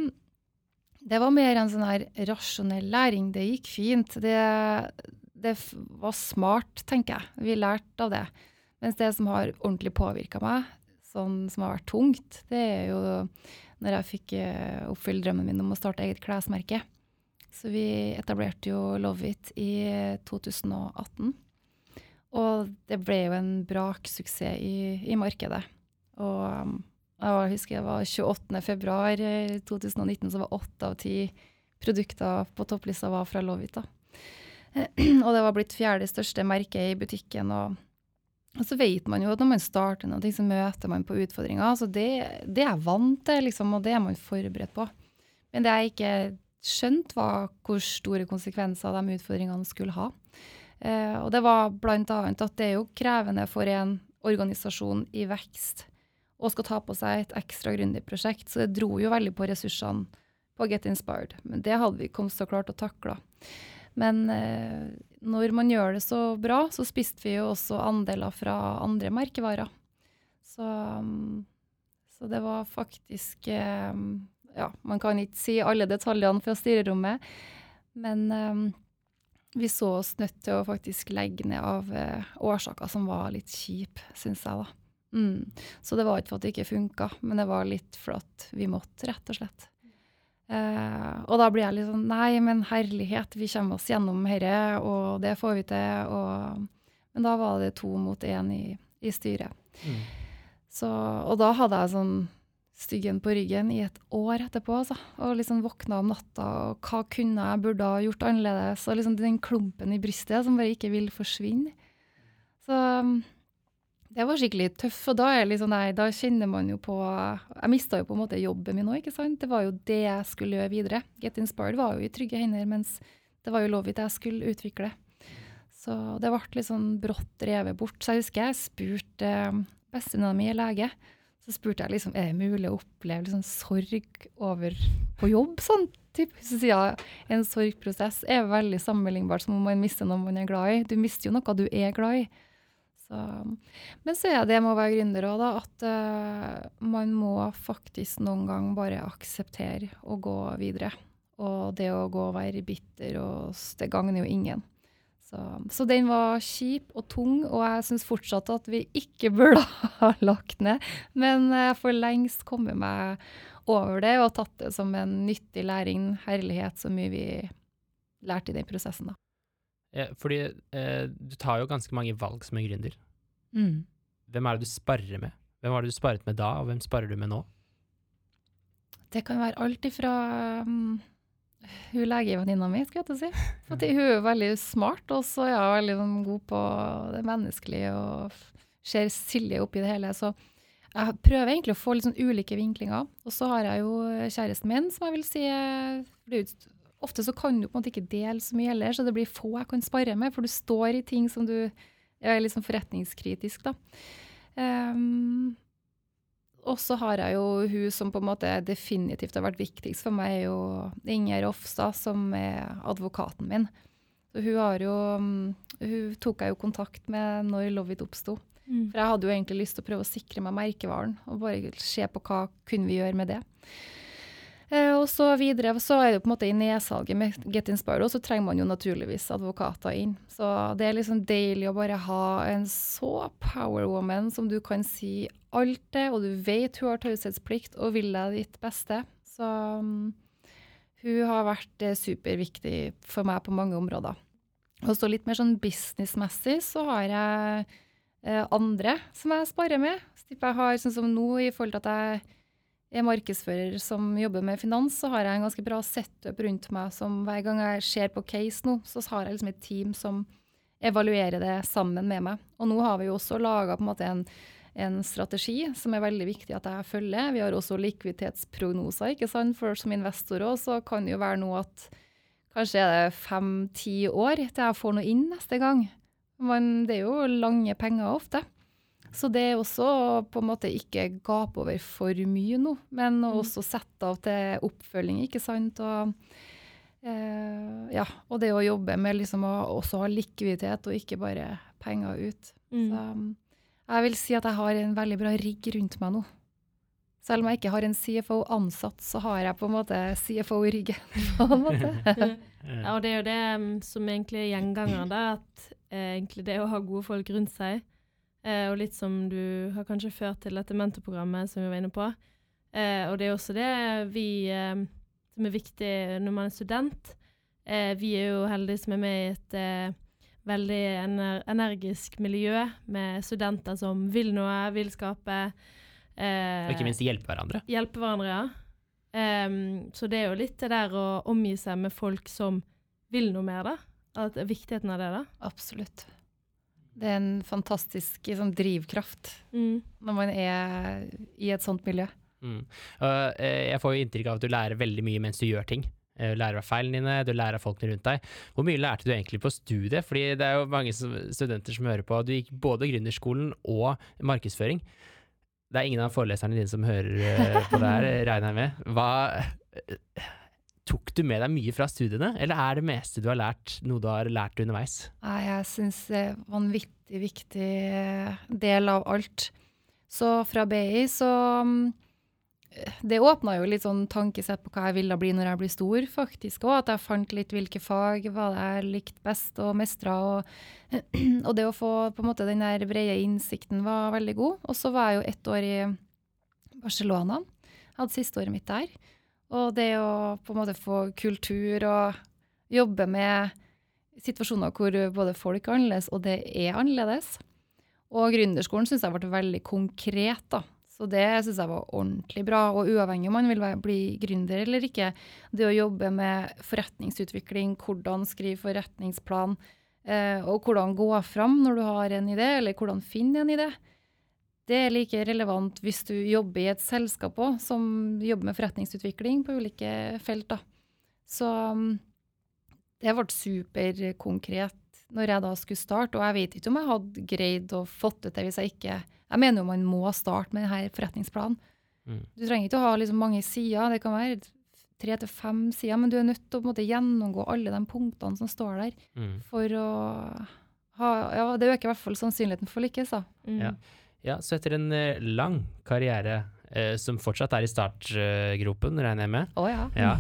[SPEAKER 3] Det var mer en sånn her rasjonell læring. Det gikk fint. Det, det var smart, tenker jeg. Vi lærte av det. Mens det som har ordentlig påvirka meg, sånn som har vært tungt, det er jo når jeg fikk eh, oppfylle drømmen min om å starte eget klesmerke. Så vi etablerte jo Love It i 2018. Og det ble jo en braksuksess i, i markedet. Og um, jeg husker det var 28. februar eh, 2019, så var åtte av ti produkter på topplista var fra Love It. *clears throat* og det var blitt fjerde største merke i butikken. og og så vet man jo at når man starter noe, så møter man på utfordringer. Så det, det er jeg vant til, liksom, og det er man forberedt på. Men det jeg ikke skjønt, var hvor store konsekvenser de utfordringene skulle ha. Eh, og det var annet at det er jo krevende for en organisasjon i vekst å skal ta på seg et ekstra gründerprosjekt, så det dro jo veldig på ressursene på Get Inspired. Men det hadde vi kommet så klart å takle. Men eh, når man gjør det så bra, så spiste vi jo også andeler fra andre merkevarer. Så, um, så det var faktisk eh, Ja, man kan ikke si alle detaljene fra styrerommet, men eh, vi så oss nødt til å faktisk legge ned av eh, årsaker som var litt kjipe, syns jeg, da. Mm. Så det var ikke for at det ikke funka, men det var litt for at vi måtte, rett og slett. Eh, og da blir jeg litt sånn Nei, men herlighet, vi kommer oss gjennom dette, og det får vi til. Og, men da var det to mot én i, i styret. Mm. Så, og da hadde jeg sånn styggen på ryggen i et år etterpå. Altså. Og liksom våkna om natta, og hva kunne jeg burde ha gjort annerledes? Og liksom den klumpen i brystet som bare ikke vil forsvinne. Så um, det var skikkelig tøff, og da, liksom, nei, da kjenner man jo på Jeg mista jo på en måte jobben min òg, ikke sant. Det var jo det jeg skulle gjøre videre. Get Inspired var jo i trygge hender, mens det var jo Lovit jeg skulle utvikle. Så det ble litt sånn brått revet bort. Så jeg husker jeg spurte um, bestevenninna mi, lege, så spurte jeg liksom, er det mulig å oppleve liksom sorg over på jobb. sånn typ. Så sier jeg en sorgprosess er veldig sammenlignbart som om man mister noe man er glad i. Du mister jo noe du er glad i. Så, men så er det med å være gründer òg, at uh, man må faktisk noen gang bare akseptere å gå videre. Og det å gå og være bitter, og det gagner jo ingen. Så, så, den var kjip og tung, og jeg syns fortsatt at vi ikke burde *laughs* ha lagt ned. Men jeg får lengst kommet meg over det og tatt det som en nyttig læring. Herlighet, så mye vi lærte i den prosessen, da.
[SPEAKER 1] Fordi eh, du tar jo ganske mange valg som en gründer.
[SPEAKER 3] Mm.
[SPEAKER 1] Hvem er det du sparer med? Hvem var det du sparet med da, og hvem sparer du med nå?
[SPEAKER 3] Det kan være alt ifra um, hun legevenninna mi, skal jeg til å si. For hun er veldig smart, og så er hun veldig sånn, god på det menneskelige og ser Silje oppi det hele. Så jeg prøver egentlig å få litt sånn ulike vinklinger. Og så har jeg jo kjæresten min, som jeg vil si Ofte så kan du på en måte ikke dele så mye heller, så det blir få jeg kan spare med, for du står i ting som du er litt sånn forretningskritisk, da. Um, og så har jeg jo hun som på en måte definitivt har vært viktigst for meg, er jo Inger Ofstad, som er advokaten min. Så hun har jo mm, Hun tok jeg jo kontakt med når Lovit oppsto. Mm. For jeg hadde jo egentlig lyst til å prøve å sikre meg merkevaren, og bare se på hva kunne vi gjøre med det. Eh, og så videre så er det på en måte i nedsalget med Get Inspired, og så trenger man jo naturligvis advokater inn. Så det er liksom deilig å bare ha en så power woman som du kan si alt det, og du vet hun har taushetsplikt og vil deg ditt beste. Så um, hun har vært eh, superviktig for meg på mange områder. Og så litt mer sånn businessmessig så har jeg eh, andre som jeg sparer med. Så Jeg har sånn som nå, i forhold til at jeg er markedsfører som jobber med finans, så har jeg en ganske bra setup rundt meg som hver gang jeg ser på case nå, så har jeg liksom et team som evaluerer det sammen med meg. Og nå har vi jo også laga en, en en strategi som er veldig viktig at jeg følger. Vi har også likviditetsprognoser, ikke sant. For som investor òg, så kan det jo være noe at kanskje er det fem-ti år til jeg får noe inn neste gang. Men det er jo lange penger ofte. Så det er også på en måte ikke gape over for mye nå, men mm. også sette av til oppfølging, ikke sant. Og, eh, ja, og det å jobbe med liksom å også ha likviditet og ikke bare penger ut. Mm. Så, jeg vil si at jeg har en veldig bra rigg rundt meg nå. Selv om jeg ikke har en CFO ansatt, så har jeg på en måte CFO i ryggen. *laughs* på en måte. *laughs*
[SPEAKER 2] ja, og det er jo det um, som egentlig er gjengangeren der, at eh, egentlig det å ha gode folk rundt seg, eh, og litt som du har kanskje ført til dette mentorprogrammet som vi var inne på, eh, og det er også det vi eh, som er viktig når man er student. Eh, vi er jo heldige som er med i et eh, veldig ener energisk miljø med studenter som vil noe, vil skape.
[SPEAKER 1] Eh, og ikke minst hjelpe hverandre.
[SPEAKER 2] Hjelpe hverandre, ja. Um, så det er jo litt det der å omgi seg med folk som vil noe mer, da. At viktigheten av det, da.
[SPEAKER 3] Absolutt. Det er en fantastisk sånn, drivkraft mm. når man er i et sånt miljø.
[SPEAKER 1] Mm. Uh, jeg får jo inntrykk av at du lærer veldig mye mens du gjør ting. Du lærer av feilene dine, du lærer av folkene rundt deg. Hvor mye lærte du egentlig på studiet? Fordi det er jo mange studenter som hører på. Du gikk både gründerskolen og markedsføring. Det er ingen av foreleserne dine som hører eh, på det her, regner jeg med. Hva eh, Tok du med deg mye fra studiene, eller er det meste du har lært, noe du har lært underveis?
[SPEAKER 3] Jeg syns det er vanvittig viktig del av alt. Så fra BI så mm, Det åpna jo litt sånn tankesett på hva jeg ville bli når jeg blir stor, faktisk òg. At jeg fant litt hvilke fag hva jeg likte best og mestra. *clears throat* Og, og, det å få på en måte den der brede innsikten var veldig god. Og så var jeg jo ett år i Barcelona. Jeg hadde siste året mitt der. Og det å på en måte få kultur og jobbe med situasjoner hvor både folk er annerledes, og det er annerledes. Og gründerskolen syns jeg ble veldig konkret, da. Så det syns jeg var ordentlig bra. Og uavhengig om man vil bli gründer eller ikke, det å jobbe med forretningsutvikling, hvordan skrive forretningsplan, eh, og hvordan gå fram når du har en idé, eller hvordan finne en idé, det er like relevant hvis du jobber i et selskap òg, som jobber med forretningsutvikling på ulike felt. Da. Så um, det ble superkonkret når jeg da skulle starte, og jeg vet ikke om jeg hadde greid å fått ut det hvis jeg ikke Jeg mener jo man må starte med denne forretningsplanen. Mm. Du trenger ikke å ha liksom mange sider, det kan være tre til fem sider, men du er nødt til å måte, gjennomgå alle de punktene som står der, mm. for å ha Ja, det øker i hvert fall sannsynligheten for å lykkes, da.
[SPEAKER 1] Mm. Ja. Ja, så etter en uh, lang karriere, uh, som fortsatt er i startgropen, regner jeg med
[SPEAKER 3] Å oh, ja.
[SPEAKER 1] ja.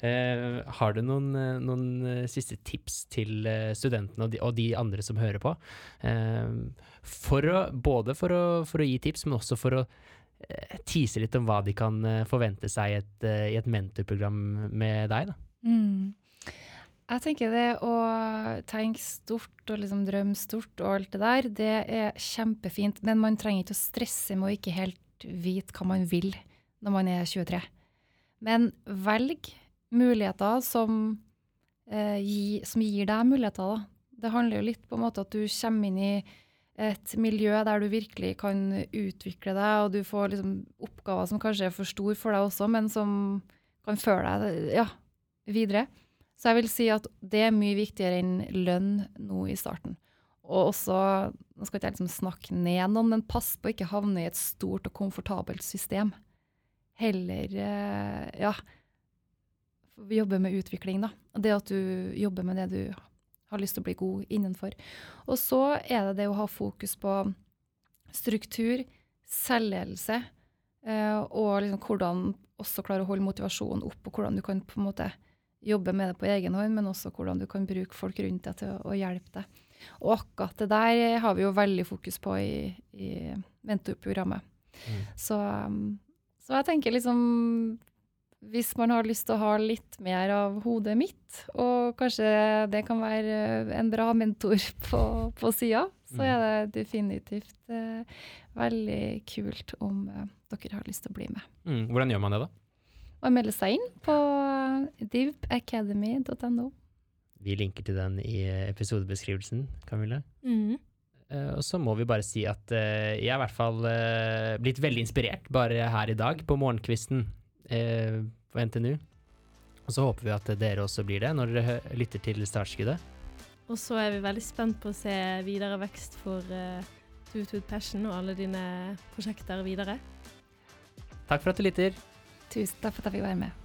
[SPEAKER 1] *laughs* *laughs* har du noen, noen siste tips til studentene og de, og de, andre som hører på? for å, både for å, for å, gi tips, men også for å tease litt om hva de kan forvente seg i et, i et mentorprogram med deg. Da. Mm.
[SPEAKER 3] Jeg tenker det å tenke stort og liksom drømme stort og alt det der, det er kjempefint. Men man trenger ikke å stresse med å ikke helt vite hva man vil når man er 23. Men velg muligheter som, eh, gi, som gir deg muligheter. Da. Det handler jo litt på en måte at du kommer inn i et miljø der du virkelig kan utvikle deg, og du får liksom oppgaver som kanskje er for store for deg også, men som kan føre deg ja, videre. Så jeg vil si at det er mye viktigere enn lønn nå i starten. Og også, nå skal ikke jeg liksom snakke ned noen, men pass på å ikke havne i et stort og komfortabelt system. Heller eh, ja, jobbe med utvikling, da. Det at du jobber med det du har lyst til å bli god innenfor. Og så er det det å ha fokus på struktur, selvledelse, eh, og liksom hvordan også klare å holde motivasjonen opp, og hvordan du kan på en måte jobbe med det på egen hånd, men også hvordan du kan bruke folk rundt deg til å, å hjelpe deg. Og akkurat det der har vi jo veldig fokus på i, i mentorprogrammet. Mm. Så, um, så, jeg tenker liksom Hvis man har lyst til å ha litt mer av hodet mitt, og kanskje det kan være en bra mentor *laughs* på, på sida, så er det definitivt eh, veldig kult om eh, dere har lyst til å bli med.
[SPEAKER 1] Mm. Hvordan gjør man det, da?
[SPEAKER 3] Og melde seg inn på divacademy.no.
[SPEAKER 1] Vi linker til den i episodebeskrivelsen, Camille. Mm. Uh, og så må vi bare si at uh, jeg er i hvert fall uh, blitt veldig inspirert bare her i dag på morgenkvisten på NTNU. Og så håper vi at dere også blir det når dere lytter til startskuddet.
[SPEAKER 2] Og så er vi veldig spent på å se videre vekst for uh, Two Passion og alle dine prosjekter videre.
[SPEAKER 1] Takk for at du lytter.
[SPEAKER 3] Tusen takk for at jeg fikk være med.